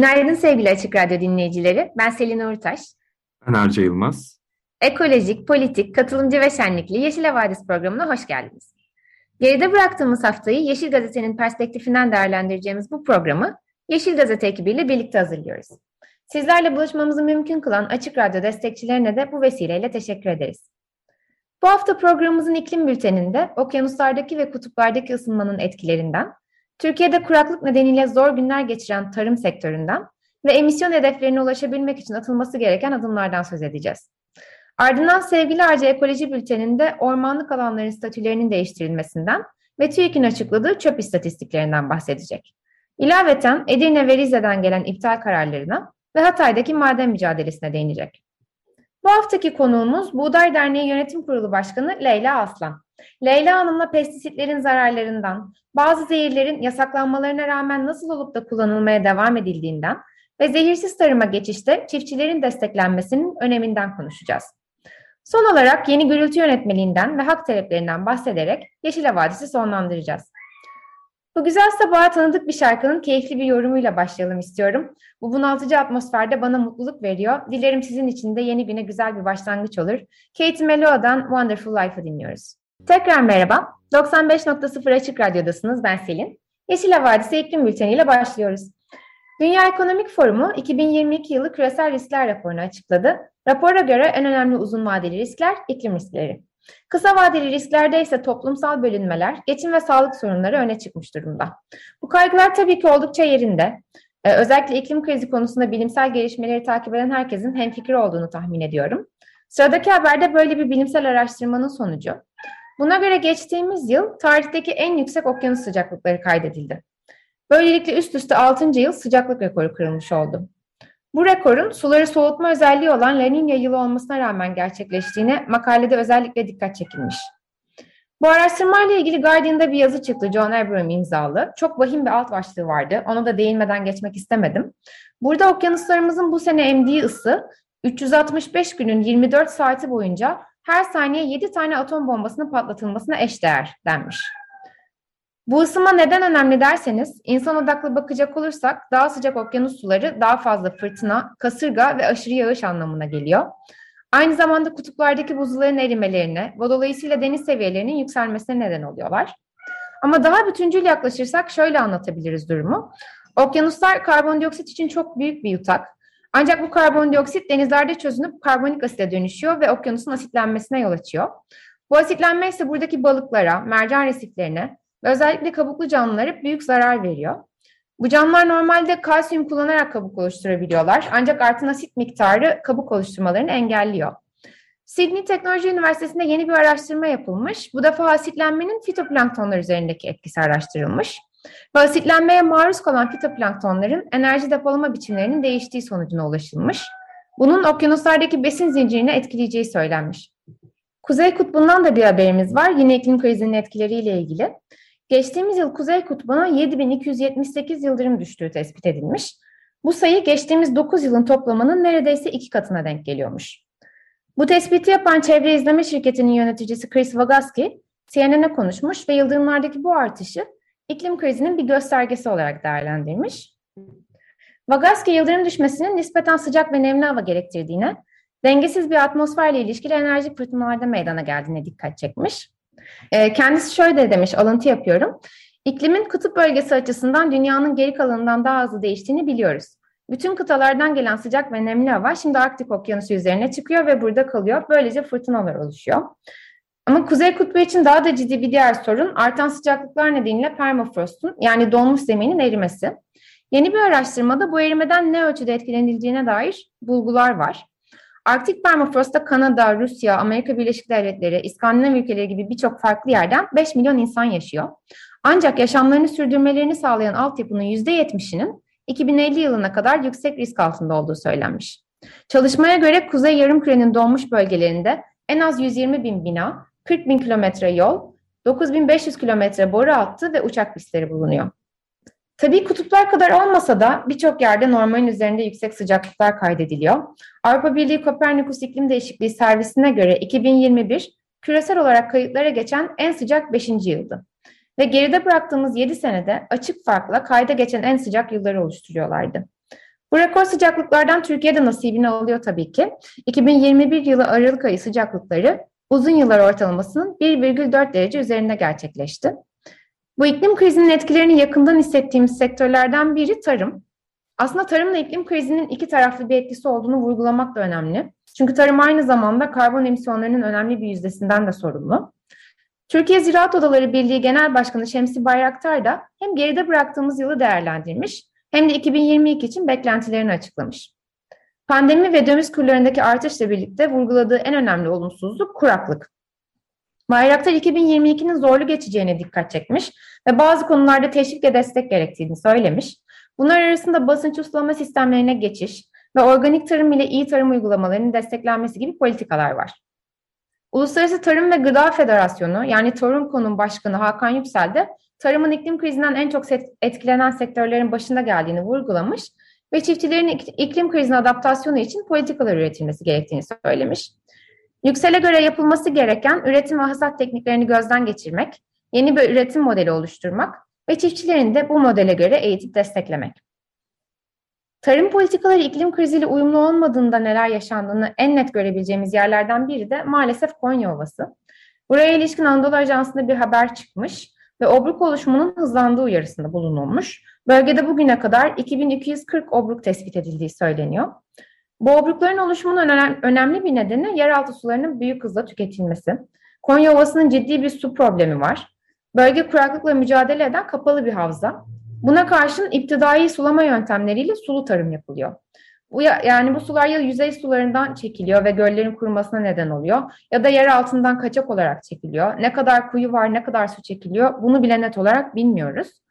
Günaydın sevgili Açık Radyo dinleyicileri. Ben Selin Uğurtaş. Ben Arca Yılmaz. Ekolojik, politik, katılımcı ve şenlikli Yeşil Havadis programına hoş geldiniz. Geride bıraktığımız haftayı Yeşil Gazete'nin perspektifinden değerlendireceğimiz bu programı Yeşil Gazete ekibiyle birlikte hazırlıyoruz. Sizlerle buluşmamızı mümkün kılan Açık Radyo destekçilerine de bu vesileyle teşekkür ederiz. Bu hafta programımızın iklim bülteninde okyanuslardaki ve kutuplardaki ısınmanın etkilerinden, Türkiye'de kuraklık nedeniyle zor günler geçiren tarım sektöründen ve emisyon hedeflerine ulaşabilmek için atılması gereken adımlardan söz edeceğiz. Ardından sevgili Arca Ekoloji Bülteni'nde ormanlık alanların statülerinin değiştirilmesinden ve TÜİK'in açıkladığı çöp istatistiklerinden bahsedecek. İlaveten Edirne ve Rize'den gelen iptal kararlarına ve Hatay'daki maden mücadelesine değinecek. Bu haftaki konuğumuz Buğday Derneği Yönetim Kurulu Başkanı Leyla Aslan. Leyla Hanım'la pestisitlerin zararlarından, bazı zehirlerin yasaklanmalarına rağmen nasıl olup da kullanılmaya devam edildiğinden ve zehirsiz tarıma geçişte çiftçilerin desteklenmesinin öneminden konuşacağız. Son olarak yeni gürültü yönetmeliğinden ve hak taleplerinden bahsederek Yeşil Havadis'i sonlandıracağız. Bu güzel sabaha tanıdık bir şarkının keyifli bir yorumuyla başlayalım istiyorum. Bu bunaltıcı atmosferde bana mutluluk veriyor. Dilerim sizin için de yeni güne güzel bir başlangıç olur. Kate Meloa'dan Wonderful Life'ı dinliyoruz. Tekrar merhaba. 95.0 Açık Radyo'dasınız. Ben Selin. Yeşil Havadisi iklim bülteniyle başlıyoruz. Dünya Ekonomik Forumu 2022 yılı küresel riskler raporunu açıkladı. Rapora göre en önemli uzun vadeli riskler iklim riskleri. Kısa vadeli risklerde ise toplumsal bölünmeler, geçim ve sağlık sorunları öne çıkmış durumda. Bu kaygılar tabii ki oldukça yerinde. Ee, özellikle iklim krizi konusunda bilimsel gelişmeleri takip eden herkesin hemfikir olduğunu tahmin ediyorum. Sıradaki haberde böyle bir bilimsel araştırmanın sonucu. Buna göre geçtiğimiz yıl tarihteki en yüksek okyanus sıcaklıkları kaydedildi. Böylelikle üst üste 6. yıl sıcaklık rekoru kırılmış oldu. Bu rekorun suları soğutma özelliği olan La Niña yılı olmasına rağmen gerçekleştiğine makalede özellikle dikkat çekilmiş. Bu araştırmayla ilgili Guardian'da bir yazı çıktı John Abraham imzalı. Çok vahim bir alt başlığı vardı. Ona da değinmeden geçmek istemedim. Burada okyanuslarımızın bu sene emdiği ısı 365 günün 24 saati boyunca her saniye 7 tane atom bombasının patlatılmasına eşdeğer denmiş. Bu ısınma neden önemli derseniz, insan odaklı bakacak olursak daha sıcak okyanus suları daha fazla fırtına, kasırga ve aşırı yağış anlamına geliyor. Aynı zamanda kutuplardaki buzulların erimelerine ve dolayısıyla deniz seviyelerinin yükselmesine neden oluyorlar. Ama daha bütüncül yaklaşırsak şöyle anlatabiliriz durumu. Okyanuslar karbondioksit için çok büyük bir yutak. Ancak bu karbondioksit denizlerde çözünüp karbonik asite dönüşüyor ve okyanusun asitlenmesine yol açıyor. Bu asitlenme ise buradaki balıklara, mercan resiflerine ve özellikle kabuklu canlılara büyük zarar veriyor. Bu canlılar normalde kalsiyum kullanarak kabuk oluşturabiliyorlar ancak artan asit miktarı kabuk oluşturmalarını engelliyor. Sydney Teknoloji Üniversitesi'nde yeni bir araştırma yapılmış. Bu defa asitlenmenin fitoplanktonlar üzerindeki etkisi araştırılmış. Ve asitlenmeye maruz kalan fitoplanktonların enerji depolama biçimlerinin değiştiği sonucuna ulaşılmış. Bunun okyanuslardaki besin zincirine etkileyeceği söylenmiş. Kuzey Kutbu'ndan da bir haberimiz var. Yine iklim krizinin etkileriyle ilgili. Geçtiğimiz yıl Kuzey Kutbu'na 7278 yıldırım düştüğü tespit edilmiş. Bu sayı geçtiğimiz 9 yılın toplamının neredeyse iki katına denk geliyormuş. Bu tespiti yapan çevre izleme şirketinin yöneticisi Chris Vagaski, CNN'e konuşmuş ve yıldırımlardaki bu artışı iklim krizinin bir göstergesi olarak değerlendirmiş. Vagaski yıldırım düşmesinin nispeten sıcak ve nemli hava gerektirdiğine, dengesiz bir atmosferle ilişkili enerji fırtınalarda meydana geldiğine dikkat çekmiş. E, kendisi şöyle demiş, alıntı yapıyorum. İklimin kutup bölgesi açısından dünyanın geri kalanından daha hızlı değiştiğini biliyoruz. Bütün kıtalardan gelen sıcak ve nemli hava şimdi Arktik Okyanusu üzerine çıkıyor ve burada kalıyor. Böylece fırtınalar oluşuyor. Ama Kuzey Kutbu için daha da ciddi bir diğer sorun artan sıcaklıklar nedeniyle permafrostun yani donmuş zeminin erimesi. Yeni bir araştırmada bu erimeden ne ölçüde etkilenildiğine dair bulgular var. Arktik permafrostta Kanada, Rusya, Amerika Birleşik Devletleri, İskandinav ülkeleri gibi birçok farklı yerden 5 milyon insan yaşıyor. Ancak yaşamlarını sürdürmelerini sağlayan altyapının %70'inin 2050 yılına kadar yüksek risk altında olduğu söylenmiş. Çalışmaya göre Kuzey Yarımküre'nin donmuş bölgelerinde en az 120 bin bina, 40 bin kilometre yol, 9500 kilometre boru hattı ve uçak pistleri bulunuyor. Tabii kutuplar kadar olmasa da birçok yerde normalin üzerinde yüksek sıcaklıklar kaydediliyor. Avrupa Birliği Kopernikus İklim Değişikliği Servisine göre 2021 küresel olarak kayıtlara geçen en sıcak 5. yıldı. Ve geride bıraktığımız 7 senede açık farkla kayda geçen en sıcak yılları oluşturuyorlardı. Bu rekor sıcaklıklardan Türkiye'de nasibini alıyor tabii ki. 2021 yılı Aralık ayı sıcaklıkları uzun yıllar ortalamasının 1,4 derece üzerinde gerçekleşti. Bu iklim krizinin etkilerini yakından hissettiğimiz sektörlerden biri tarım. Aslında tarımla iklim krizinin iki taraflı bir etkisi olduğunu vurgulamak da önemli. Çünkü tarım aynı zamanda karbon emisyonlarının önemli bir yüzdesinden de sorumlu. Türkiye Ziraat Odaları Birliği Genel Başkanı Şemsi Bayraktar da hem geride bıraktığımız yılı değerlendirmiş hem de 2022 için beklentilerini açıklamış. Pandemi ve döviz kurlarındaki artışla birlikte vurguladığı en önemli olumsuzluk kuraklık. Bayraktar 2022'nin zorlu geçeceğine dikkat çekmiş ve bazı konularda teşvik ve destek gerektiğini söylemiş. Bunlar arasında basınç usulama sistemlerine geçiş ve organik tarım ile iyi tarım uygulamalarının desteklenmesi gibi politikalar var. Uluslararası Tarım ve Gıda Federasyonu yani Torunko'nun başkanı Hakan Yüksel de tarımın iklim krizinden en çok etkilenen sektörlerin başında geldiğini vurgulamış ve çiftçilerin iklim krizine adaptasyonu için politikalar üretilmesi gerektiğini söylemiş. Yüksel'e göre yapılması gereken üretim ve hasat tekniklerini gözden geçirmek, yeni bir üretim modeli oluşturmak ve çiftçilerin de bu modele göre eğitip desteklemek. Tarım politikaları iklim kriziyle uyumlu olmadığında neler yaşandığını en net görebileceğimiz yerlerden biri de maalesef Konya Ovası. Buraya ilişkin Anadolu Ajansı'nda bir haber çıkmış ve obruk oluşumunun hızlandığı uyarısında bulunulmuş. Bölgede bugüne kadar 2240 obruk tespit edildiği söyleniyor. Bu obrukların oluşumunun önemli bir nedeni yeraltı sularının büyük hızla tüketilmesi. Konya Ovası'nın ciddi bir su problemi var. Bölge kuraklıkla mücadele eden kapalı bir havza. Buna karşın iptidai sulama yöntemleriyle sulu tarım yapılıyor. Bu ya, yani bu sular ya yüzey sularından çekiliyor ve göllerin kurumasına neden oluyor ya da yer altından kaçak olarak çekiliyor. Ne kadar kuyu var, ne kadar su çekiliyor bunu bile net olarak bilmiyoruz.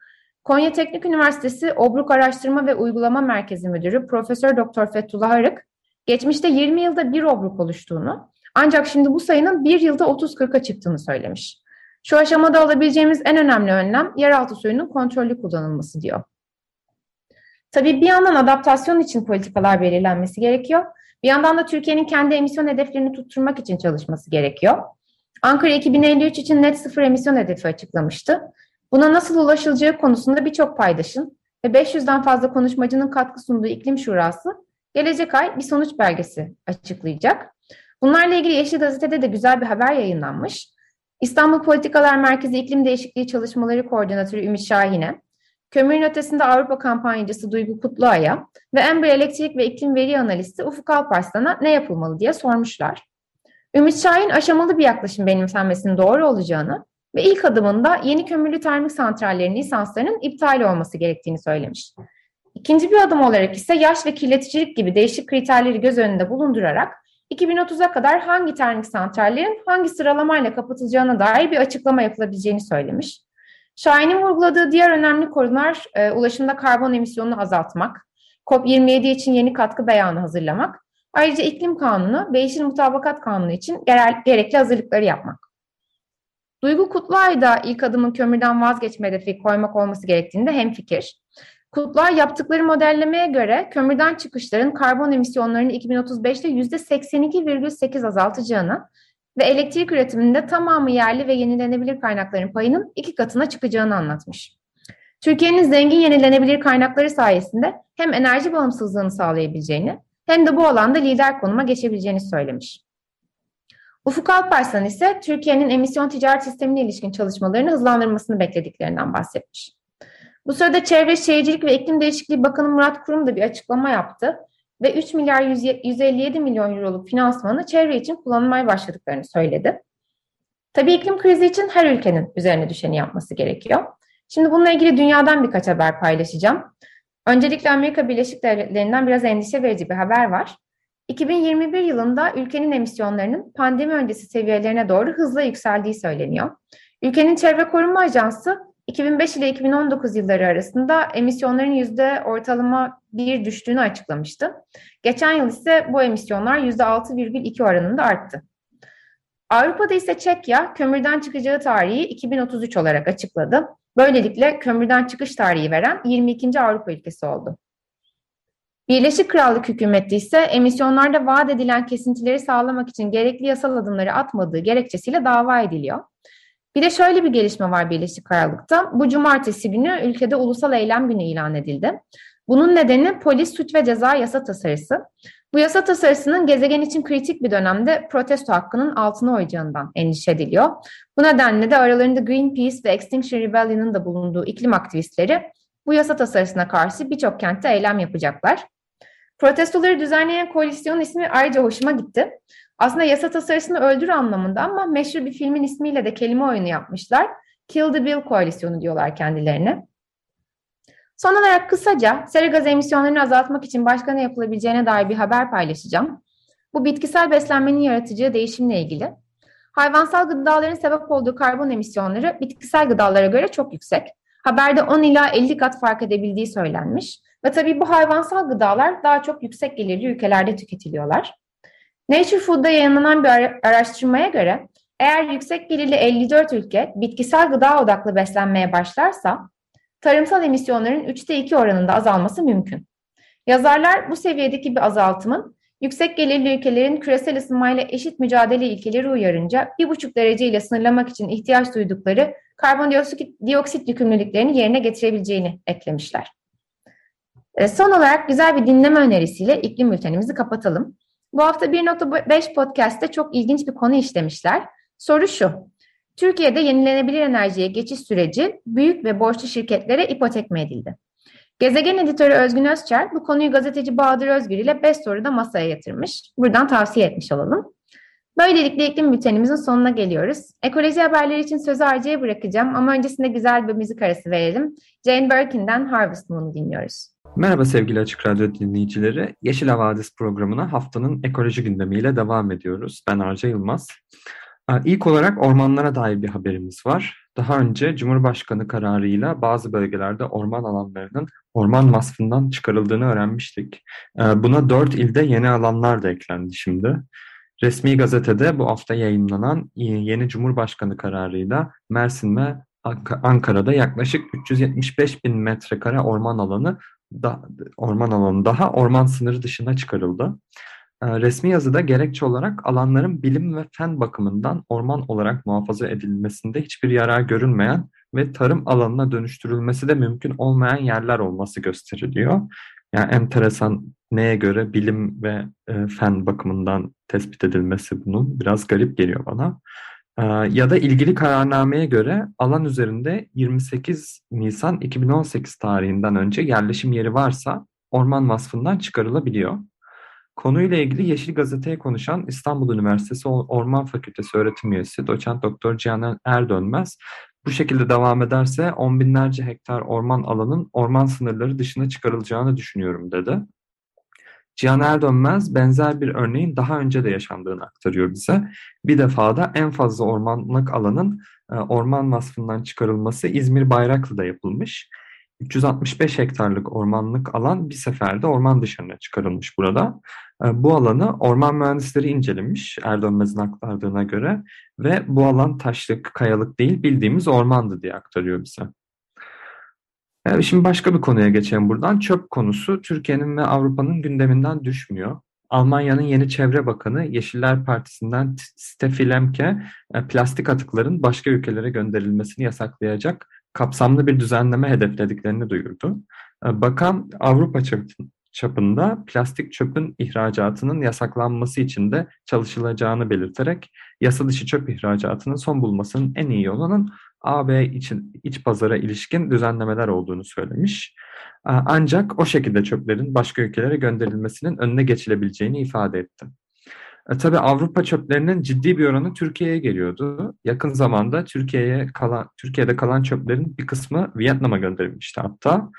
Konya Teknik Üniversitesi Obruk Araştırma ve Uygulama Merkezi Müdürü Profesör Doktor Fethullah Arık, geçmişte 20 yılda bir obruk oluştuğunu, ancak şimdi bu sayının bir yılda 30-40'a çıktığını söylemiş. Şu aşamada alabileceğimiz en önemli önlem yeraltı suyunun kontrollü kullanılması diyor. Tabii bir yandan adaptasyon için politikalar belirlenmesi gerekiyor. Bir yandan da Türkiye'nin kendi emisyon hedeflerini tutturmak için çalışması gerekiyor. Ankara 2053 için net sıfır emisyon hedefi açıklamıştı. Buna nasıl ulaşılacağı konusunda birçok paydaşın ve 500'den fazla konuşmacının katkı sunduğu iklim şurası gelecek ay bir sonuç belgesi açıklayacak. Bunlarla ilgili Yeşil Gazete'de de güzel bir haber yayınlanmış. İstanbul Politikalar Merkezi İklim Değişikliği Çalışmaları Koordinatörü Ümit Şahin'e, Kömürün Ötesinde Avrupa kampanyacısı Duygu Kutluay'a ve Ember Elektrik ve İklim Veri Analisti Ufuk Alparslan'a ne yapılmalı diye sormuşlar. Ümit Şahin aşamalı bir yaklaşım benimsenmesinin doğru olacağını ve ilk adımında yeni kömürlü termik santrallerin lisanslarının iptal olması gerektiğini söylemiş. İkinci bir adım olarak ise yaş ve kirleticilik gibi değişik kriterleri göz önünde bulundurarak 2030'a kadar hangi termik santrallerin hangi sıralamayla kapatılacağına dair bir açıklama yapılabileceğini söylemiş. Şahin'in vurguladığı diğer önemli konular e, ulaşımda karbon emisyonunu azaltmak, COP27 için yeni katkı beyanı hazırlamak, ayrıca iklim kanunu ve yeşil mutabakat kanunu için gerekli hazırlıkları yapmak. Duygu Kutluay da ilk adımın kömürden vazgeçme hedefi koymak olması gerektiğinde hemfikir. Kutluay yaptıkları modellemeye göre kömürden çıkışların karbon emisyonlarını 2035'te %82,8 azaltacağını ve elektrik üretiminde tamamı yerli ve yenilenebilir kaynakların payının iki katına çıkacağını anlatmış. Türkiye'nin zengin yenilenebilir kaynakları sayesinde hem enerji bağımsızlığını sağlayabileceğini hem de bu alanda lider konuma geçebileceğini söylemiş. Ufuk Alparslan ise Türkiye'nin emisyon ticaret sistemine ilişkin çalışmalarını hızlandırmasını beklediklerinden bahsetmiş. Bu sırada Çevre Şehircilik ve İklim Değişikliği Bakanı Murat Kurum da bir açıklama yaptı ve 3 milyar 157 milyon euroluk finansmanı çevre için kullanmaya başladıklarını söyledi. Tabii iklim krizi için her ülkenin üzerine düşeni yapması gerekiyor. Şimdi bununla ilgili dünyadan birkaç haber paylaşacağım. Öncelikle Amerika Birleşik Devletleri'nden biraz endişe verici bir haber var. 2021 yılında ülkenin emisyonlarının pandemi öncesi seviyelerine doğru hızla yükseldiği söyleniyor. Ülkenin Çevre Koruma Ajansı 2005 ile 2019 yılları arasında emisyonların yüzde ortalama bir düştüğünü açıklamıştı. Geçen yıl ise bu emisyonlar yüzde 6,2 oranında arttı. Avrupa'da ise Çekya kömürden çıkacağı tarihi 2033 olarak açıkladı. Böylelikle kömürden çıkış tarihi veren 22. Avrupa ülkesi oldu. Birleşik Krallık hükümeti ise emisyonlarda vaat edilen kesintileri sağlamak için gerekli yasal adımları atmadığı gerekçesiyle dava ediliyor. Bir de şöyle bir gelişme var Birleşik Krallık'ta. Bu cumartesi günü ülkede ulusal eylem günü ilan edildi. Bunun nedeni polis suç ve ceza yasa tasarısı. Bu yasa tasarısının gezegen için kritik bir dönemde protesto hakkının altına oyacağından endişe ediliyor. Bu nedenle de aralarında Greenpeace ve Extinction Rebellion'ın da bulunduğu iklim aktivistleri bu yasa tasarısına karşı birçok kentte eylem yapacaklar. Protestoları düzenleyen koalisyon ismi ayrıca hoşuma gitti. Aslında yasa tasarısını öldür anlamında ama meşhur bir filmin ismiyle de kelime oyunu yapmışlar. Kill the Bill koalisyonu diyorlar kendilerine. Son olarak kısaca sera gaz emisyonlarını azaltmak için başka ne yapılabileceğine dair bir haber paylaşacağım. Bu bitkisel beslenmenin yaratacağı değişimle ilgili. Hayvansal gıdaların sebep olduğu karbon emisyonları bitkisel gıdalara göre çok yüksek. Haberde 10 ila 50 kat fark edebildiği söylenmiş. Ve tabii bu hayvansal gıdalar daha çok yüksek gelirli ülkelerde tüketiliyorlar. Nature Food'da yayınlanan bir araştırmaya göre eğer yüksek gelirli 54 ülke bitkisel gıda odaklı beslenmeye başlarsa tarımsal emisyonların 3'te 2 oranında azalması mümkün. Yazarlar bu seviyedeki bir azaltımın yüksek gelirli ülkelerin küresel ısınmayla eşit mücadele ilkeleri uyarınca 1,5 derece ile sınırlamak için ihtiyaç duydukları karbondioksit yükümlülüklerini yerine getirebileceğini eklemişler. E, son olarak güzel bir dinleme önerisiyle iklim bültenimizi kapatalım. Bu hafta 1.5 podcast'te çok ilginç bir konu işlemişler. Soru şu. Türkiye'de yenilenebilir enerjiye geçiş süreci büyük ve borçlu şirketlere ipotek mi edildi? Gezegen editörü Özgün Özçer bu konuyu gazeteci Bahadır Özgür ile 5 soruda masaya yatırmış. Buradan tavsiye etmiş olalım. Böylelikle iklim bültenimizin sonuna geliyoruz. Ekoloji haberleri için sözü Arca'ya bırakacağım ama öncesinde güzel bir müzik arası verelim. Jane Birkin'den Harvest Moon'u dinliyoruz. Merhaba sevgili Açık Radyo dinleyicileri. Yeşil Havadis programına haftanın ekoloji gündemiyle devam ediyoruz. Ben Arca Yılmaz. İlk olarak ormanlara dair bir haberimiz var. Daha önce Cumhurbaşkanı kararıyla bazı bölgelerde orman alanlarının orman vasfından çıkarıldığını öğrenmiştik. Buna dört ilde yeni alanlar da eklendi şimdi. Resmi gazetede bu hafta yayınlanan yeni Cumhurbaşkanı kararıyla Mersin ve Ankara'da yaklaşık 375 bin metrekare orman alanı da, orman alanı daha orman sınırı dışına çıkarıldı. Ee, resmi yazıda gerekçe olarak alanların bilim ve fen bakımından orman olarak muhafaza edilmesinde hiçbir yarar görünmeyen ve tarım alanına dönüştürülmesi de mümkün olmayan yerler olması gösteriliyor. Yani enteresan neye göre bilim ve e, fen bakımından tespit edilmesi bunun biraz garip geliyor bana. E, ya da ilgili kararnameye göre alan üzerinde 28 Nisan 2018 tarihinden önce yerleşim yeri varsa orman vasfından çıkarılabiliyor. Konuyla ilgili Yeşil Gazete'ye konuşan İstanbul Üniversitesi Orman Fakültesi öğretim üyesi doçent doktor Cihan Erdönmez bu şekilde devam ederse on binlerce hektar orman alanın orman sınırları dışına çıkarılacağını düşünüyorum dedi. Cihan Erdönmez benzer bir örneğin daha önce de yaşandığını aktarıyor bize. Bir defada en fazla ormanlık alanın e, orman vasfından çıkarılması İzmir Bayraklı'da yapılmış. 365 hektarlık ormanlık alan bir seferde orman dışarına çıkarılmış burada. E, bu alanı orman mühendisleri incelemiş Erdönmez'in aktardığına göre ve bu alan taşlık, kayalık değil bildiğimiz ormandı diye aktarıyor bize. Evet, şimdi başka bir konuya geçelim buradan. Çöp konusu Türkiye'nin ve Avrupa'nın gündeminden düşmüyor. Almanya'nın yeni çevre bakanı Yeşiller Partisi'nden Steffi Lemke e, plastik atıkların başka ülkelere gönderilmesini yasaklayacak kapsamlı bir düzenleme hedeflediklerini duyurdu. E, bakan Avrupa çapında plastik çöpün ihracatının yasaklanması için de çalışılacağını belirterek yasa dışı çöp ihracatının son bulmasının en iyi yolunun AB için iç pazara ilişkin düzenlemeler olduğunu söylemiş. Ancak o şekilde çöplerin başka ülkelere gönderilmesinin önüne geçilebileceğini ifade etti. E, tabii Avrupa çöplerinin ciddi bir oranı Türkiye'ye geliyordu. Yakın zamanda Türkiye'ye kalan Türkiye'de kalan çöplerin bir kısmı Vietnam'a gönderilmişti hatta.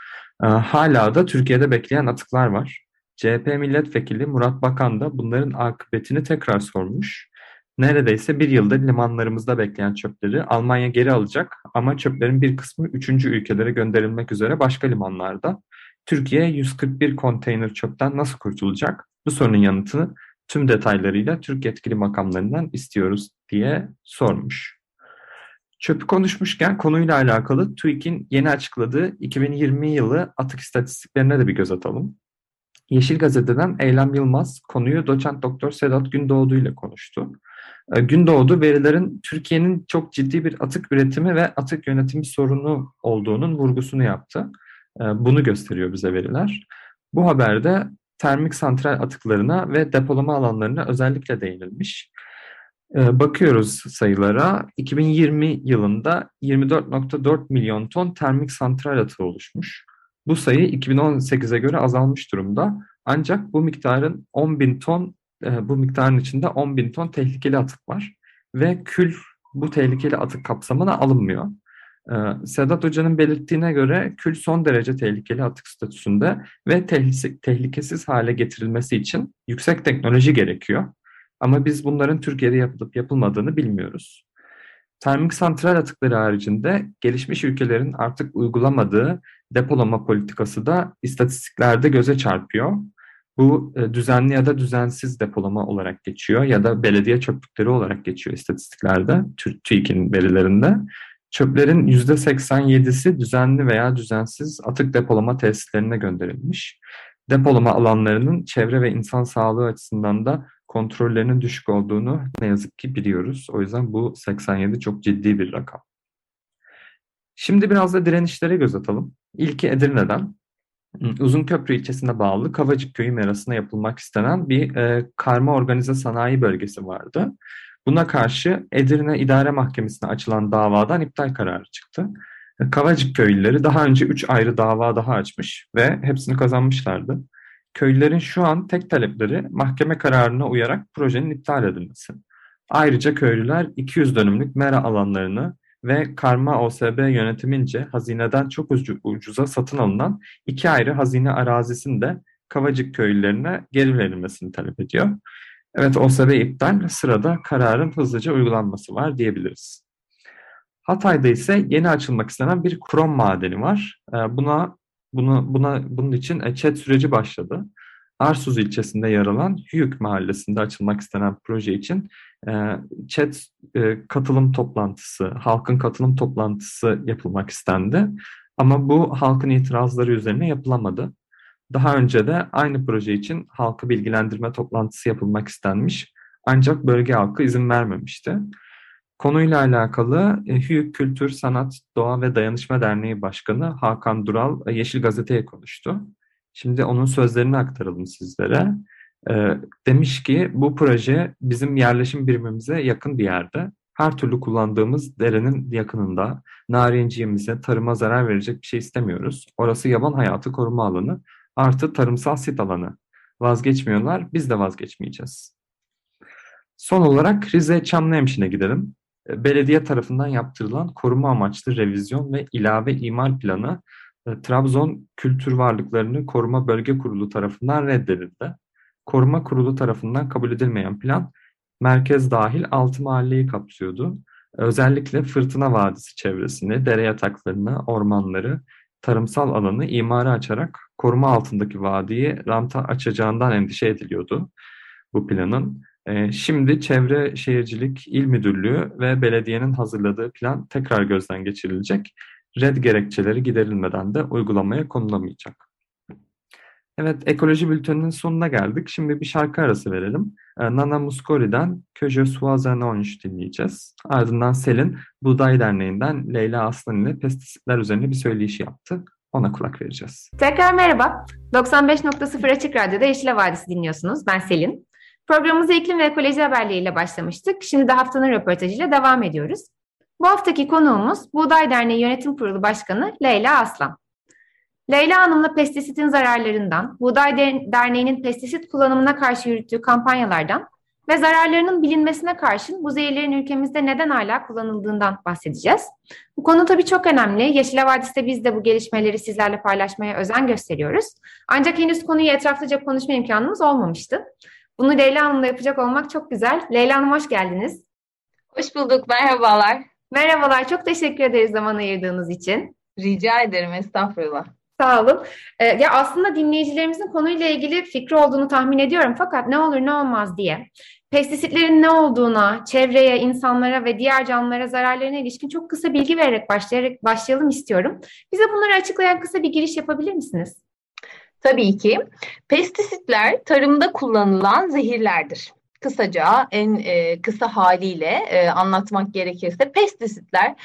E, hala da Türkiye'de bekleyen atıklar var. CHP milletvekili Murat Bakan da bunların akıbetini tekrar sormuş. Neredeyse bir yıldır limanlarımızda bekleyen çöpleri Almanya geri alacak ama çöplerin bir kısmı üçüncü ülkelere gönderilmek üzere başka limanlarda. Türkiye 141 konteyner çöpten nasıl kurtulacak? Bu sorunun yanıtını tüm detaylarıyla Türk yetkili makamlarından istiyoruz diye sormuş. Çöpü konuşmuşken konuyla alakalı TÜİK'in yeni açıkladığı 2020 yılı atık istatistiklerine de bir göz atalım. Yeşil Gazete'den Eylem Yılmaz konuyu doçent doktor Sedat Gündoğdu ile konuştu. Ee, Gündoğdu verilerin Türkiye'nin çok ciddi bir atık üretimi ve atık yönetimi sorunu olduğunun vurgusunu yaptı. Ee, bunu gösteriyor bize veriler. Bu haberde termik santral atıklarına ve depolama alanlarına özellikle değinilmiş. Ee, bakıyoruz sayılara. 2020 yılında 24.4 milyon ton termik santral atığı oluşmuş. Bu sayı 2018'e göre azalmış durumda. Ancak bu miktarın 10 bin ton, e, bu miktarın içinde 10 bin ton tehlikeli atık var. Ve kül bu tehlikeli atık kapsamına alınmıyor. Ee, Sedat Hoca'nın belirttiğine göre kül son derece tehlikeli atık statüsünde ve tehlikesiz hale getirilmesi için yüksek teknoloji gerekiyor. Ama biz bunların Türkiye'de yapılıp yapılmadığını bilmiyoruz. Termik santral atıkları haricinde gelişmiş ülkelerin artık uygulamadığı depolama politikası da istatistiklerde göze çarpıyor. Bu e, düzenli ya da düzensiz depolama olarak geçiyor ya da belediye çöplükleri olarak geçiyor istatistiklerde, TÜİK'in verilerinde. Çöplerin %87'si düzenli veya düzensiz atık depolama tesislerine gönderilmiş. Depolama alanlarının çevre ve insan sağlığı açısından da kontrollerinin düşük olduğunu ne yazık ki biliyoruz. O yüzden bu 87 çok ciddi bir rakam. Şimdi biraz da direnişlere göz atalım. İlki Edirne'den. Uzunköprü ilçesine bağlı Kavacık Köyü merasına yapılmak istenen bir e, karma organize sanayi bölgesi vardı. Buna karşı Edirne İdare Mahkemesi'ne açılan davadan iptal kararı çıktı. Kavacık köylüleri daha önce 3 ayrı dava daha açmış ve hepsini kazanmışlardı. Köylülerin şu an tek talepleri mahkeme kararına uyarak projenin iptal edilmesi. Ayrıca köylüler 200 dönümlük mera alanlarını ve karma OSB yönetimince hazineden çok ucuza satın alınan iki ayrı hazine arazisini de Kavacık köylülerine geri verilmesini talep ediyor. Evet OSB iptal sırada kararın hızlıca uygulanması var diyebiliriz. Hatay'da ise yeni açılmak istenen bir krom madeni var. Ee, buna buna buna bunun için chat süreci başladı. Arsuz ilçesinde yer alan Hüyük mahallesinde açılmak istenen proje için e, chat e, katılım toplantısı, halkın katılım toplantısı yapılmak istendi. Ama bu halkın itirazları üzerine yapılamadı. Daha önce de aynı proje için halkı bilgilendirme toplantısı yapılmak istenmiş. Ancak bölge halkı izin vermemişti. Konuyla alakalı e, Hüyük Kültür, Sanat, Doğa ve Dayanışma Derneği Başkanı Hakan Dural e, Yeşil Gazete'ye konuştu. Şimdi onun sözlerini aktaralım sizlere. E, demiş ki bu proje bizim yerleşim birimimize yakın bir yerde. Her türlü kullandığımız derenin yakınında narinciğimize, tarıma zarar verecek bir şey istemiyoruz. Orası yaban hayatı koruma alanı artı tarımsal sit alanı. Vazgeçmiyorlar, biz de vazgeçmeyeceğiz. Son olarak Rize Çamlıhemşin'e gidelim. E, belediye tarafından yaptırılan koruma amaçlı revizyon ve ilave imar planı Trabzon Kültür Varlıklarını Koruma Bölge Kurulu tarafından reddedildi. Koruma Kurulu tarafından kabul edilmeyen plan merkez dahil altı mahalleyi kapsıyordu. Özellikle Fırtına Vadisi çevresini, dere yataklarını, ormanları, tarımsal alanı imara açarak koruma altındaki vadiyi ranta açacağından endişe ediliyordu bu planın. Ee, şimdi Çevre Şehircilik İl Müdürlüğü ve belediyenin hazırladığı plan tekrar gözden geçirilecek. Red gerekçeleri giderilmeden de uygulamaya konulamayacak. Evet, Ekoloji Bülteni'nin sonuna geldik. Şimdi bir şarkı arası verelim. Ee, Nana Muscori'den Que je sois un ange dinleyeceğiz. Ardından Selin, Buğday Derneği'nden Leyla Aslan ile pestisitler üzerine bir söyleyiş yaptı. Ona kulak vereceğiz. Tekrar merhaba. 95.0 Açık Radyo'da Yeşil Vadisi dinliyorsunuz. Ben Selin. Programımıza iklim ve ekoloji haberleriyle başlamıştık. Şimdi de haftanın röportajıyla devam ediyoruz. Bu haftaki konuğumuz Buğday Derneği Yönetim Kurulu Başkanı Leyla Aslan. Leyla Hanım'la pestisitin zararlarından, Buğday Derneği'nin pestisit kullanımına karşı yürüttüğü kampanyalardan ve zararlarının bilinmesine karşın bu zehirlerin ülkemizde neden hala kullanıldığından bahsedeceğiz. Bu konu tabii çok önemli. Yeşil Havadis'te biz de bu gelişmeleri sizlerle paylaşmaya özen gösteriyoruz. Ancak henüz konuyu etraflıca konuşma imkanımız olmamıştı. Bunu Leyla Hanım'la yapacak olmak çok güzel. Leyla Hanım hoş geldiniz. Hoş bulduk, merhabalar. Merhabalar, çok teşekkür ederiz zaman ayırdığınız için. Rica ederim, estağfurullah. Sağ olun. Ee, ya aslında dinleyicilerimizin konuyla ilgili fikri olduğunu tahmin ediyorum fakat ne olur ne olmaz diye pestisitlerin ne olduğuna, çevreye, insanlara ve diğer canlılara zararlarına ilişkin çok kısa bilgi vererek başlayarak başlayalım istiyorum. Bize bunları açıklayan kısa bir giriş yapabilir misiniz? Tabii ki. Pestisitler tarımda kullanılan zehirlerdir. Kısaca en e, kısa haliyle e, anlatmak gerekirse pestisitler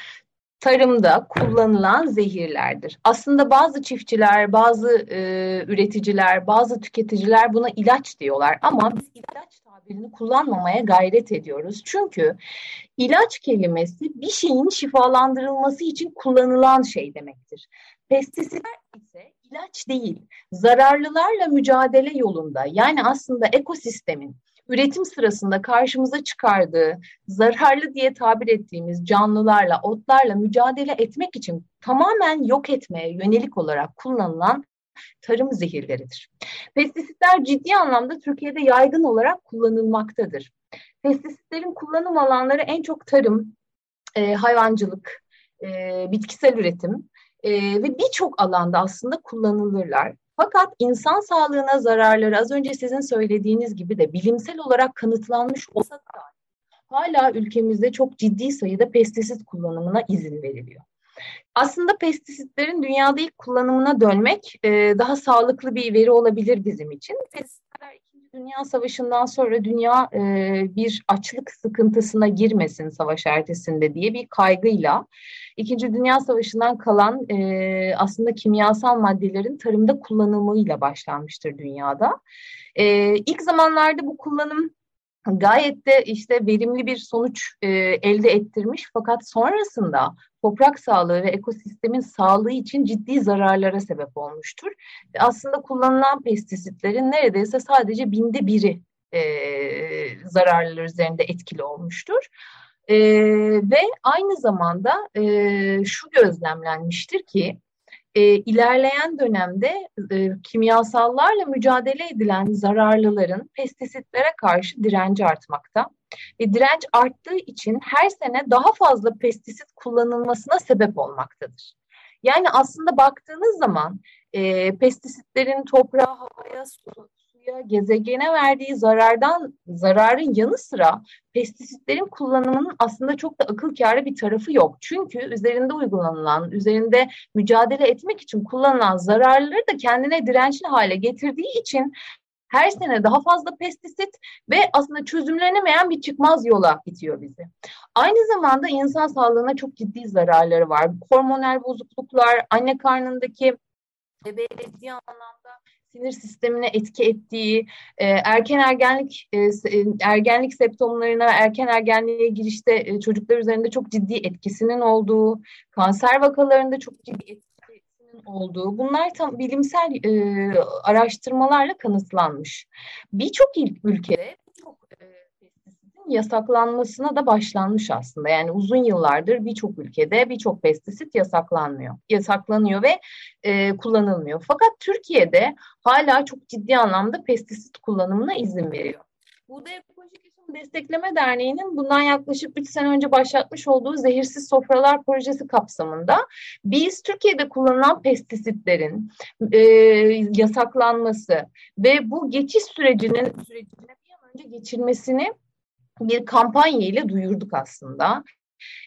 tarımda kullanılan zehirlerdir. Aslında bazı çiftçiler, bazı e, üreticiler, bazı tüketiciler buna ilaç diyorlar ama biz ilaç tabirini kullanmamaya gayret ediyoruz. Çünkü ilaç kelimesi bir şeyin şifalandırılması için kullanılan şey demektir. Pestisitler ise ilaç değil, zararlılarla mücadele yolunda yani aslında ekosistemin üretim sırasında karşımıza çıkardığı zararlı diye tabir ettiğimiz canlılarla, otlarla mücadele etmek için tamamen yok etmeye yönelik olarak kullanılan tarım zehirleridir. Pestisitler ciddi anlamda Türkiye'de yaygın olarak kullanılmaktadır. Pestisitlerin kullanım alanları en çok tarım, e, hayvancılık, e, bitkisel üretim e, ve birçok alanda aslında kullanılırlar. Fakat insan sağlığına zararları az önce sizin söylediğiniz gibi de bilimsel olarak kanıtlanmış olsa da hala ülkemizde çok ciddi sayıda pestisit kullanımına izin veriliyor. Aslında pestisitlerin dünyada ilk kullanımına dönmek daha sağlıklı bir veri olabilir bizim için. İkinci Dünya Savaşı'ndan sonra dünya e, bir açlık sıkıntısına girmesin savaş ertesinde diye bir kaygıyla İkinci Dünya Savaşı'ndan kalan e, aslında kimyasal maddelerin tarımda kullanımıyla başlanmıştır dünyada. E, ilk zamanlarda bu kullanım gayet de işte verimli bir sonuç e, elde ettirmiş fakat sonrasında toprak sağlığı ve ekosistemin sağlığı için ciddi zararlara sebep olmuştur. Aslında kullanılan pestisitlerin neredeyse sadece binde biri e, zararlar üzerinde etkili olmuştur. E, ve aynı zamanda e, şu gözlemlenmiştir ki e, ilerleyen dönemde e, kimyasallarla mücadele edilen zararlıların pestisitlere karşı direnci artmakta. Ve direnç arttığı için her sene daha fazla pestisit kullanılmasına sebep olmaktadır. Yani aslında baktığınız zaman e, pestisitlerin toprağa, havaya, su, suya, gezegene verdiği zarardan zararın yanı sıra pestisitlerin kullanımının aslında çok da akıl kârı bir tarafı yok. Çünkü üzerinde uygulanılan, üzerinde mücadele etmek için kullanılan zararları da kendine dirençli hale getirdiği için her sene daha fazla pestisit ve aslında çözümlenemeyen bir çıkmaz yola itiyor bizi. Aynı zamanda insan sağlığına çok ciddi zararları var. Hormonal bozukluklar, anne karnındaki bebeğe ciddi anlamda sinir sistemine etki ettiği, e, erken ergenlik e, e, ergenlik septomlarına, erken ergenliğe girişte e, çocuklar üzerinde çok ciddi etkisinin olduğu, kanser vakalarında çok ciddi etkisinin olduğu, bunlar tam bilimsel e, araştırmalarla kanıtlanmış. Birçok ülkede yasaklanmasına da başlanmış aslında. Yani uzun yıllardır birçok ülkede birçok pestisit yasaklanmıyor. Yasaklanıyor ve e, kullanılmıyor. Fakat Türkiye'de hala çok ciddi anlamda pestisit kullanımına izin veriyor. Buğday Ekolojik Yaşam Destekleme Derneği'nin bundan yaklaşık 3 sene önce başlatmış olduğu Zehirsiz Sofralar Projesi kapsamında biz Türkiye'de kullanılan pestisitlerin e, yasaklanması ve bu geçiş sürecinin sürecine bir an önce geçirmesini bir kampanya ile duyurduk aslında.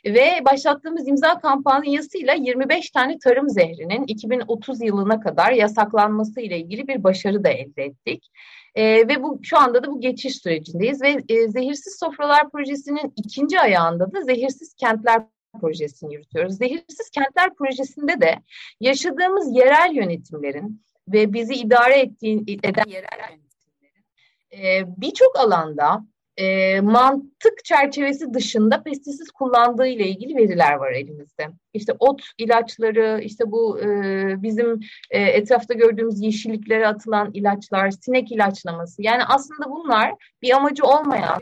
Ve başlattığımız imza kampanyasıyla 25 tane tarım zehrinin 2030 yılına kadar yasaklanması ile ilgili bir başarı da elde ettik. E, ve bu şu anda da bu geçiş sürecindeyiz ve e, Zehirsiz Sofralar Projesi'nin ikinci ayağında da Zehirsiz Kentler Projesi'ni yürütüyoruz. Zehirsiz Kentler Projesi'nde de yaşadığımız yerel yönetimlerin ve bizi idare ettiği, eden yerel yönetimlerin e, birçok alanda e, mantık çerçevesi dışında pestisit kullandığı ile ilgili veriler var elimizde. İşte ot ilaçları, işte bu e, bizim e, etrafta gördüğümüz yeşilliklere atılan ilaçlar, sinek ilaçlaması. Yani aslında bunlar bir amacı olmayan,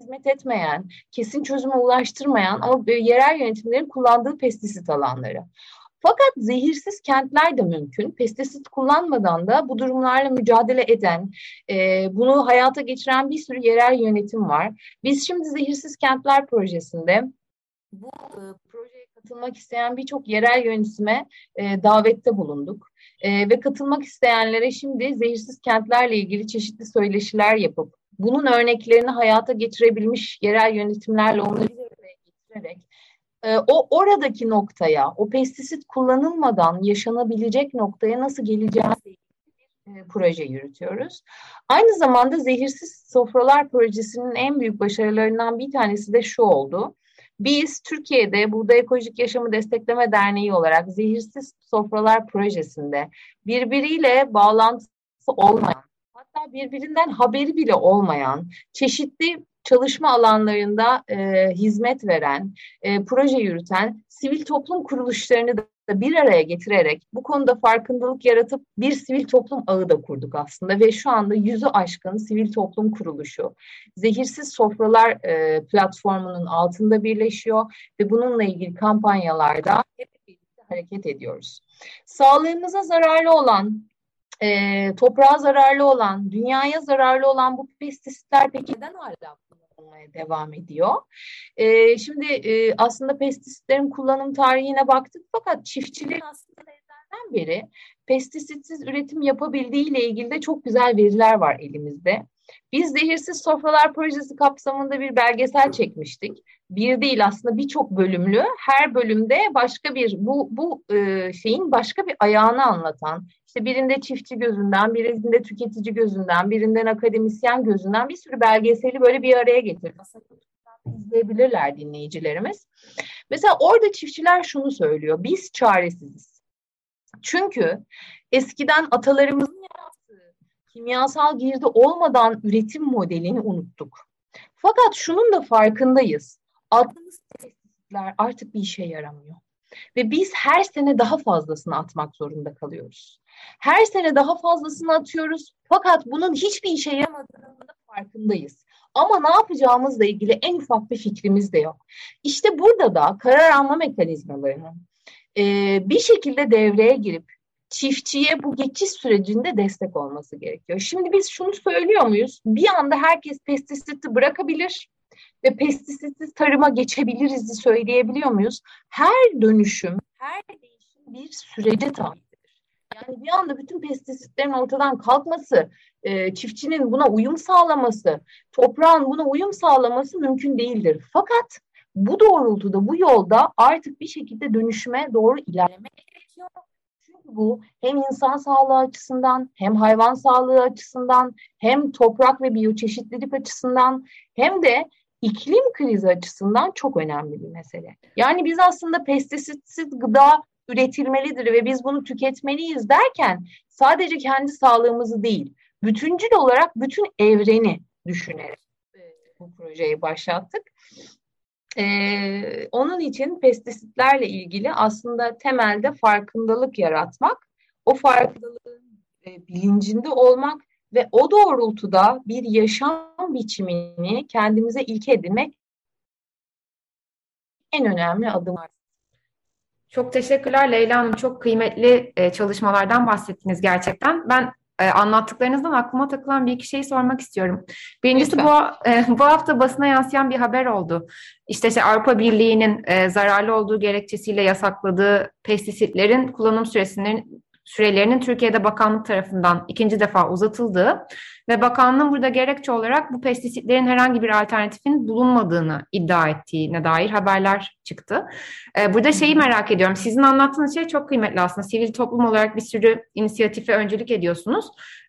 hizmet etmeyen, kesin çözüme ulaştırmayan ama yerel yönetimlerin kullandığı pestisit alanları. Fakat zehirsiz kentler de mümkün. Pestisit kullanmadan da bu durumlarla mücadele eden, e, bunu hayata geçiren bir sürü yerel yönetim var. Biz şimdi zehirsiz kentler projesinde bu e, projeye katılmak isteyen birçok yerel yönetime e, davette bulunduk. E, ve katılmak isteyenlere şimdi zehirsiz kentlerle ilgili çeşitli söyleşiler yapıp bunun örneklerini hayata geçirebilmiş yerel yönetimlerle onları getirerek e, o oradaki noktaya, o pestisit kullanılmadan yaşanabilecek noktaya nasıl geleceğimiz e, proje yürütüyoruz. Aynı zamanda Zehirsiz Sofralar Projesi'nin en büyük başarılarından bir tanesi de şu oldu. Biz Türkiye'de Burada Ekolojik Yaşamı Destekleme Derneği olarak Zehirsiz Sofralar Projesi'nde birbiriyle bağlantısı olmayan, hatta birbirinden haberi bile olmayan çeşitli çalışma alanlarında e, hizmet veren, e, proje yürüten sivil toplum kuruluşlarını da bir araya getirerek bu konuda farkındalık yaratıp bir sivil toplum ağı da kurduk aslında ve şu anda yüzü aşkın sivil toplum kuruluşu Zehirsiz Sofralar e, platformunun altında birleşiyor ve bununla ilgili kampanyalarda hep birlikte hareket ediyoruz. Sağlığımıza zararlı olan e, toprağa zararlı olan, dünyaya zararlı olan bu pestisitler peki neden hala kullanılmaya devam ediyor? E, şimdi e, aslında pestisitlerin kullanım tarihine baktık fakat çiftçilerin aslında nedenlerden beri pestisitsiz üretim yapabildiği ile ilgili de çok güzel veriler var elimizde. Biz Zehirsiz Sofralar Projesi kapsamında bir belgesel çekmiştik. Bir değil aslında birçok bölümlü. Her bölümde başka bir bu bu e, şeyin başka bir ayağını anlatan, işte birinde çiftçi gözünden, birinde tüketici gözünden, birinden akademisyen gözünden bir sürü belgeseli böyle bir araya getirdik. izleyebilirler dinleyicilerimiz. Mesela orada çiftçiler şunu söylüyor. Biz çaresiziz. Çünkü eskiden atalarımızın yarattığı kimyasal girdi olmadan üretim modelini unuttuk. Fakat şunun da farkındayız. Attığımız pestisitler artık bir işe yaramıyor. Ve biz her sene daha fazlasını atmak zorunda kalıyoruz. Her sene daha fazlasını atıyoruz fakat bunun hiçbir işe yaramadığının farkındayız. Ama ne yapacağımızla ilgili en ufak bir fikrimiz de yok. İşte burada da karar alma mekanizmalarının e, bir şekilde devreye girip çiftçiye bu geçiş sürecinde destek olması gerekiyor. Şimdi biz şunu söylüyor muyuz? Bir anda herkes pestisiti bırakabilir ve pestisitsiz tarıma geçebiliriz söyleyebiliyor muyuz? Her dönüşüm, her değişim bir sürece tabi. Yani bir anda bütün pestisitlerin ortadan kalkması, e, çiftçinin buna uyum sağlaması, toprağın buna uyum sağlaması mümkün değildir. Fakat bu doğrultuda, bu yolda artık bir şekilde dönüşüme doğru ilerlemek gerekiyor. Çünkü bu hem insan sağlığı açısından, hem hayvan sağlığı açısından, hem toprak ve biyoçeşitlilik açısından, hem de iklim krizi açısından çok önemli bir mesele. Yani biz aslında pestisitsiz gıda üretilmelidir ve biz bunu tüketmeliyiz derken sadece kendi sağlığımızı değil, bütüncül olarak bütün evreni düşünerek bu projeyi başlattık. Ee, onun için pestisitlerle ilgili aslında temelde farkındalık yaratmak, o farkındalığın e, bilincinde olmak ve o doğrultuda bir yaşam biçimini kendimize ilke edinmek en önemli adımlar. Çok teşekkürler Leyla Hanım. Çok kıymetli e, çalışmalardan bahsettiniz gerçekten. Ben e, anlattıklarınızdan aklıma takılan bir iki şeyi sormak istiyorum. Birincisi bu, e, bu hafta basına yansıyan bir haber oldu. İşte şey, Avrupa Birliği'nin e, zararlı olduğu gerekçesiyle yasakladığı pestisitlerin kullanım süresinin sürelerinin Türkiye'de bakanlık tarafından ikinci defa uzatıldığı ve bakanlığın burada gerekçe olarak bu pestisitlerin herhangi bir alternatifin bulunmadığını iddia ettiğine dair haberler çıktı. Ee, burada şeyi merak ediyorum. Sizin anlattığınız şey çok kıymetli aslında. Sivil toplum olarak bir sürü inisiyatife öncülük ediyorsunuz.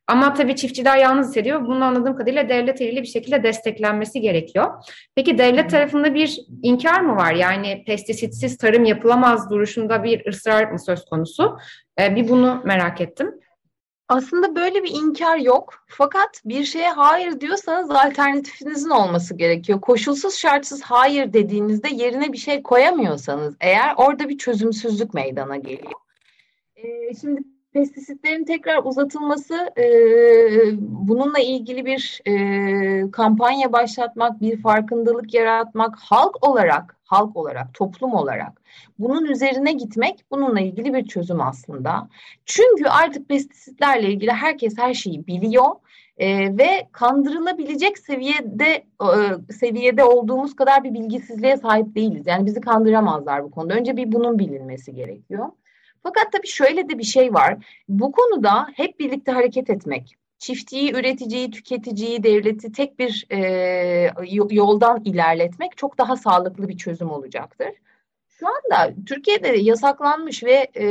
Ama tabii çiftçiler yalnız hissediyor. Bunu anladığım kadarıyla devlet eliyle bir şekilde desteklenmesi gerekiyor. Peki devlet tarafında bir inkar mı var? Yani pestisitsiz tarım yapılamaz duruşunda bir ısrar mı söz konusu? Ee, bir bunu merak ettim. Aslında böyle bir inkar yok. Fakat bir şeye hayır diyorsanız alternatifinizin olması gerekiyor. Koşulsuz şartsız hayır dediğinizde yerine bir şey koyamıyorsanız eğer orada bir çözümsüzlük meydana geliyor. Ee, şimdi pestisitlerin tekrar uzatılması e, bununla ilgili bir e, kampanya başlatmak, bir farkındalık yaratmak, halk olarak halk olarak, toplum olarak bunun üzerine gitmek bununla ilgili bir çözüm aslında. Çünkü artık pestisitlerle ilgili herkes her şeyi biliyor e, ve kandırılabilecek seviyede e, seviyede olduğumuz kadar bir bilgisizliğe sahip değiliz. Yani bizi kandıramazlar bu konuda. Önce bir bunun bilinmesi gerekiyor. Fakat tabii şöyle de bir şey var. Bu konuda hep birlikte hareket etmek, çiftçiyi, üreticiyi, tüketiciyi, devleti tek bir e, yoldan ilerletmek çok daha sağlıklı bir çözüm olacaktır. Şu anda Türkiye'de yasaklanmış ve e,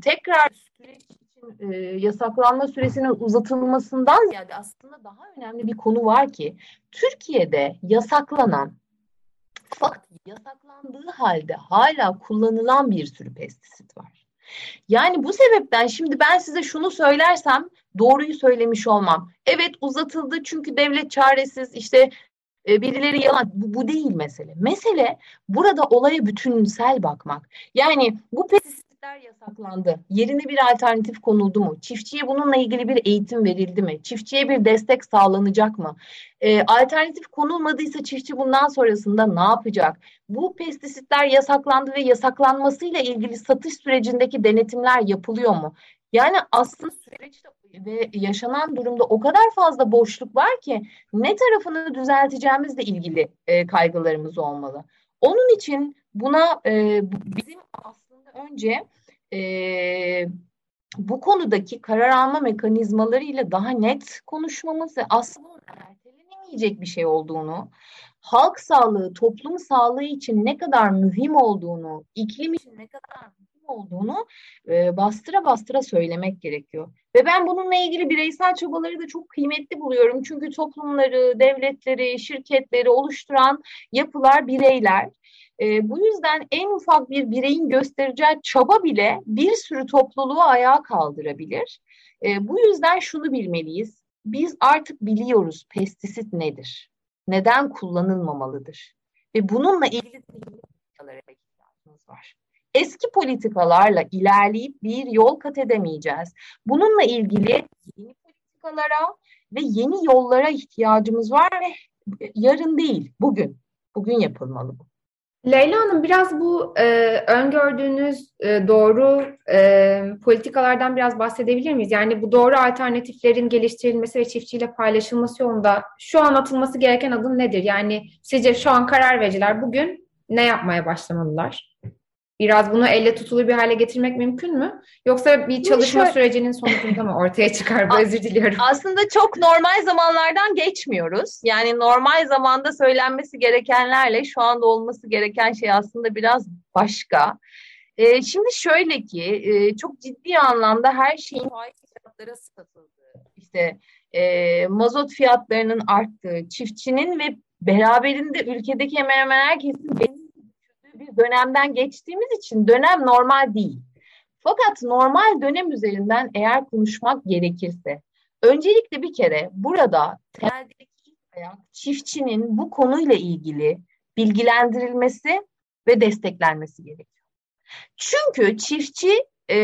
tekrar süreç için e, yasaklanma süresinin uzatılmasından ziyade aslında daha önemli bir konu var ki Türkiye'de yasaklanan fakat yasaklandığı halde hala kullanılan bir sürü pestisit var. Yani bu sebepten şimdi ben size şunu söylersem doğruyu söylemiş olmam. Evet uzatıldı çünkü devlet çaresiz işte e, birileri yalan. Bu, bu değil mesele. Mesele burada olaya bütünsel bakmak. Yani bu pestisitler yasaklandı. Yerine bir alternatif konuldu mu? Çiftçiye bununla ilgili bir eğitim verildi mi? Çiftçiye bir destek sağlanacak mı? E, alternatif konulmadıysa çiftçi bundan sonrasında ne yapacak? Bu pestisitler yasaklandı ve yasaklanmasıyla ilgili satış sürecindeki denetimler yapılıyor mu? Yani aslında süreçte ve yaşanan durumda o kadar fazla boşluk var ki ne tarafını düzelteceğimizle ilgili e, kaygılarımız olmalı. Onun için buna e, bizim aslında önce e, bu konudaki karar alma mekanizmalarıyla daha net konuşmamız ve aslında ertelenemeyecek bir şey olduğunu, halk sağlığı, toplum sağlığı için ne kadar mühim olduğunu, iklim için ne kadar olduğunu e, bastıra bastıra söylemek gerekiyor. Ve ben bununla ilgili bireysel çabaları da çok kıymetli buluyorum. Çünkü toplumları, devletleri, şirketleri oluşturan yapılar, bireyler. E, bu yüzden en ufak bir bireyin göstereceği çaba bile bir sürü topluluğu ayağa kaldırabilir. E, bu yüzden şunu bilmeliyiz. Biz artık biliyoruz pestisit nedir? Neden kullanılmamalıdır? Ve bununla ilgili ihtiyacımız var eski politikalarla ilerleyip bir yol kat edemeyeceğiz. Bununla ilgili yeni politikalara ve yeni yollara ihtiyacımız var ve yarın değil, bugün. Bugün yapılmalı bu. Leyla Hanım biraz bu e, öngördüğünüz e, doğru e, politikalardan biraz bahsedebilir miyiz? Yani bu doğru alternatiflerin geliştirilmesi ve çiftçiyle paylaşılması yolunda şu an atılması gereken adım nedir? Yani sizce şu an karar vericiler bugün ne yapmaya başlamalılar? Biraz bunu elle tutulur bir hale getirmek mümkün mü? Yoksa bir çalışma şöyle... sürecinin sonucunda mı ortaya çıkar? Bu özür diliyorum. Aslında çok normal zamanlardan geçmiyoruz. Yani normal zamanda söylenmesi gerekenlerle şu anda olması gereken şey aslında biraz başka. Ee, şimdi şöyle ki e, çok ciddi anlamda her şeyin fiyatlara satıldığı, işte e, mazot fiyatlarının arttığı, çiftçinin ve beraberinde ülkedeki hemen hemen herkesin dönemden geçtiğimiz için dönem normal değil. Fakat normal dönem üzerinden eğer konuşmak gerekirse öncelikle bir kere burada temeldeki çiftçinin bu konuyla ilgili bilgilendirilmesi ve desteklenmesi gerekiyor. Çünkü çiftçi e,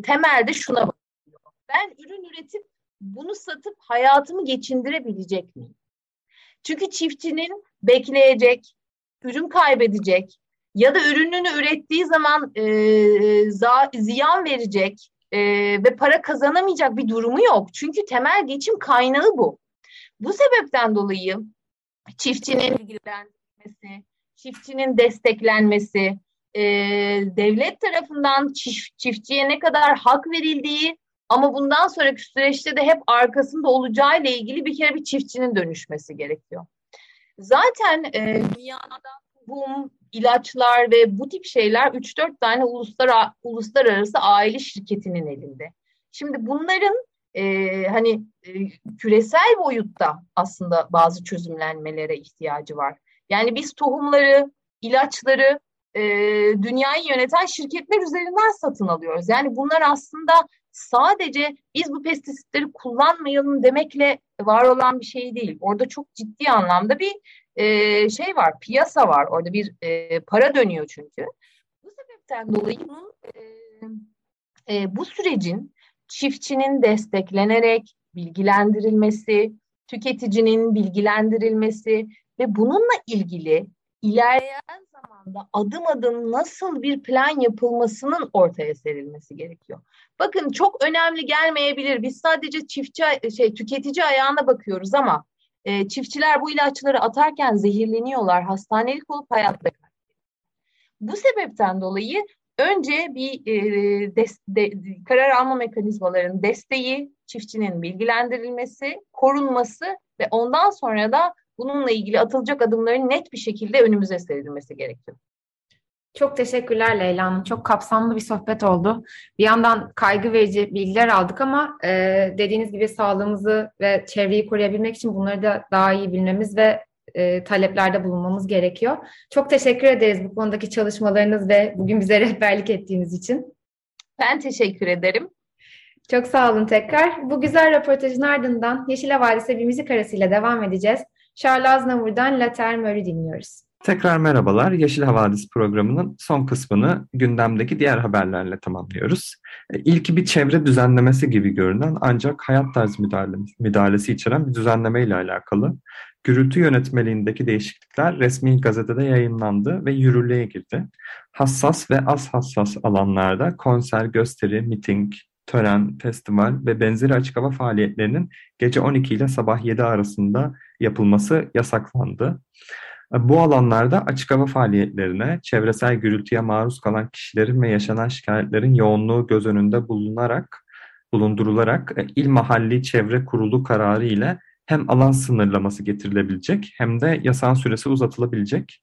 temelde şuna bakıyor. Ben ürün üretip bunu satıp hayatımı geçindirebilecek miyim? Çünkü çiftçinin bekleyecek, ürün kaybedecek, ya da ürününü ürettiği zaman e, za, ziyan verecek e, ve para kazanamayacak bir durumu yok. Çünkü temel geçim kaynağı bu. Bu sebepten dolayı çiftçinin ilgilenmesi, çiftçinin desteklenmesi, e, devlet tarafından çift, çiftçiye ne kadar hak verildiği ama bundan sonraki süreçte de hep arkasında olacağı ile ilgili bir kere bir çiftçinin dönüşmesi gerekiyor. Zaten e, dünyada tohum, ilaçlar ve bu tip şeyler 3-4 tane uluslar, uluslararası aile şirketinin elinde. Şimdi bunların e, hani e, küresel boyutta aslında bazı çözümlenmelere ihtiyacı var. Yani biz tohumları, ilaçları e, dünyayı yöneten şirketler üzerinden satın alıyoruz. Yani bunlar aslında sadece biz bu pestisitleri kullanmayalım demekle var olan bir şey değil. Orada çok ciddi anlamda bir e, şey var, piyasa var. Orada bir e, para dönüyor çünkü. Bu sebepten dolayı e, e, bu sürecin çiftçinin desteklenerek bilgilendirilmesi, tüketicinin bilgilendirilmesi ve bununla ilgili ilerleyen zamanda adım adım nasıl bir plan yapılmasının ortaya serilmesi gerekiyor. Bakın çok önemli gelmeyebilir. Biz sadece çiftçi şey tüketici ayağına bakıyoruz ama e, çiftçiler bu ilaçları atarken zehirleniyorlar, hastanelik olup hayatla Bu sebepten dolayı önce bir e, des, de, karar alma mekanizmalarının desteği, çiftçinin bilgilendirilmesi, korunması ve ondan sonra da bununla ilgili atılacak adımların net bir şekilde önümüze serilmesi gerekiyor. Çok teşekkürler Leyla Hanım. Çok kapsamlı bir sohbet oldu. Bir yandan kaygı verici bilgiler aldık ama e, dediğiniz gibi sağlığımızı ve çevreyi koruyabilmek için bunları da daha iyi bilmemiz ve e, taleplerde bulunmamız gerekiyor. Çok teşekkür ederiz bu konudaki çalışmalarınız ve bugün bize rehberlik ettiğiniz için. Ben teşekkür ederim. Çok sağ olun tekrar. Bu güzel röportajın ardından Yeşil Havadis'e bir müzik arasıyla devam edeceğiz. Charles Aznavour'dan La Terre dinliyoruz. Tekrar merhabalar. Yeşil Havadis programının son kısmını gündemdeki diğer haberlerle tamamlıyoruz. E, ilki bir çevre düzenlemesi gibi görünen ancak hayat tarzı müdahalesi, içeren bir düzenleme ile alakalı. Gürültü yönetmeliğindeki değişiklikler resmi gazetede yayınlandı ve yürürlüğe girdi. Hassas ve az hassas alanlarda konser, gösteri, miting, tören, festival ve benzeri açık hava faaliyetlerinin gece 12 ile sabah 7 arasında yapılması yasaklandı. Bu alanlarda açık hava faaliyetlerine, çevresel gürültüye maruz kalan kişilerin ve yaşanan şikayetlerin yoğunluğu göz önünde bulunarak, bulundurularak e, il mahalli çevre kurulu kararı ile hem alan sınırlaması getirilebilecek hem de yasağın süresi uzatılabilecek.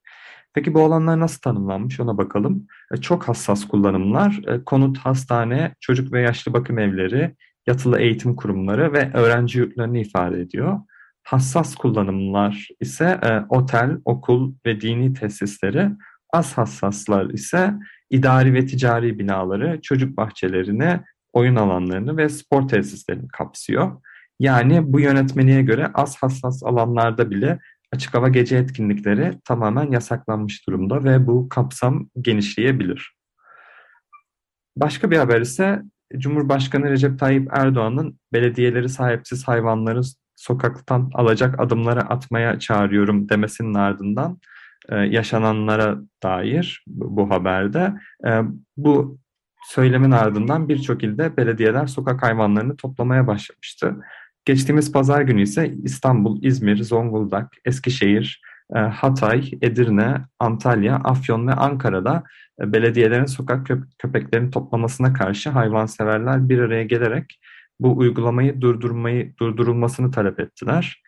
Peki bu alanlar nasıl tanımlanmış ona bakalım. E, çok hassas kullanımlar, e, konut, hastane, çocuk ve yaşlı bakım evleri, yatılı eğitim kurumları ve öğrenci yurtlarını ifade ediyor. Hassas kullanımlar ise e, otel, okul ve dini tesisleri, az hassaslar ise idari ve ticari binaları, çocuk bahçelerini, oyun alanlarını ve spor tesislerini kapsıyor. Yani bu yönetmeliğe göre az hassas alanlarda bile açık hava gece etkinlikleri tamamen yasaklanmış durumda ve bu kapsam genişleyebilir. Başka bir haber ise Cumhurbaşkanı Recep Tayyip Erdoğan'ın belediyeleri sahipsiz hayvanları sokaktan alacak adımları atmaya çağırıyorum demesinin ardından e, yaşananlara dair bu, haberde e, bu söylemin ardından birçok ilde belediyeler sokak hayvanlarını toplamaya başlamıştı. Geçtiğimiz pazar günü ise İstanbul, İzmir, Zonguldak, Eskişehir, e, Hatay, Edirne, Antalya, Afyon ve Ankara'da belediyelerin sokak köpeklerini toplamasına karşı hayvanseverler bir araya gelerek bu uygulamayı durdurmayı durdurulmasını talep ettiler.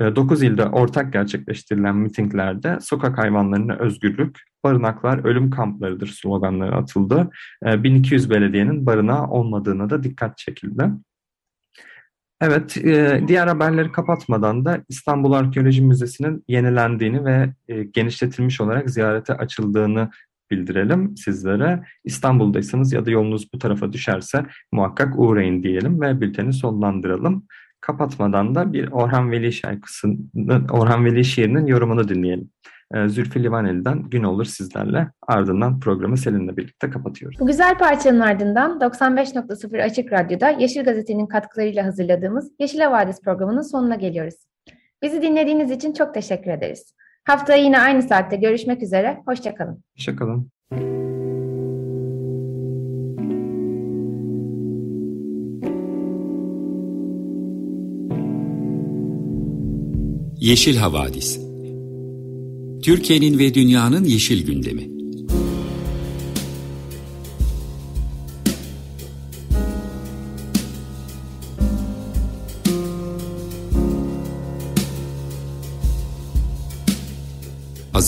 9 e, ilde ortak gerçekleştirilen mitinglerde sokak hayvanlarına özgürlük, barınaklar ölüm kamplarıdır sloganları atıldı. 1200 belediyenin barınağı olmadığına da dikkat çekildi. Evet, e, diğer haberleri kapatmadan da İstanbul Arkeoloji Müzesi'nin yenilendiğini ve e, genişletilmiş olarak ziyarete açıldığını bildirelim sizlere. İstanbul'daysanız ya da yolunuz bu tarafa düşerse muhakkak uğrayın diyelim ve bülteni sonlandıralım. Kapatmadan da bir Orhan Veli şarkısının, Orhan Veli şiirinin yorumunu dinleyelim. Ee, Zülfü Livaneli'den Gün Olur Sizlerle ardından programı Selin'le birlikte kapatıyoruz. Bu güzel parçanın ardından 95.0 Açık Radyo'da Yeşil Gazete'nin katkılarıyla hazırladığımız Yeşil Havadis programının sonuna geliyoruz. Bizi dinlediğiniz için çok teşekkür ederiz. Haftaya yine aynı saatte görüşmek üzere. Hoşçakalın. Hoşçakalın. Yeşil Havadis Türkiye'nin ve dünyanın yeşil gündemi.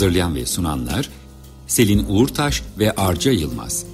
Hazırlayan ve sunanlar Selin Uğurtaş ve Arca Yılmaz.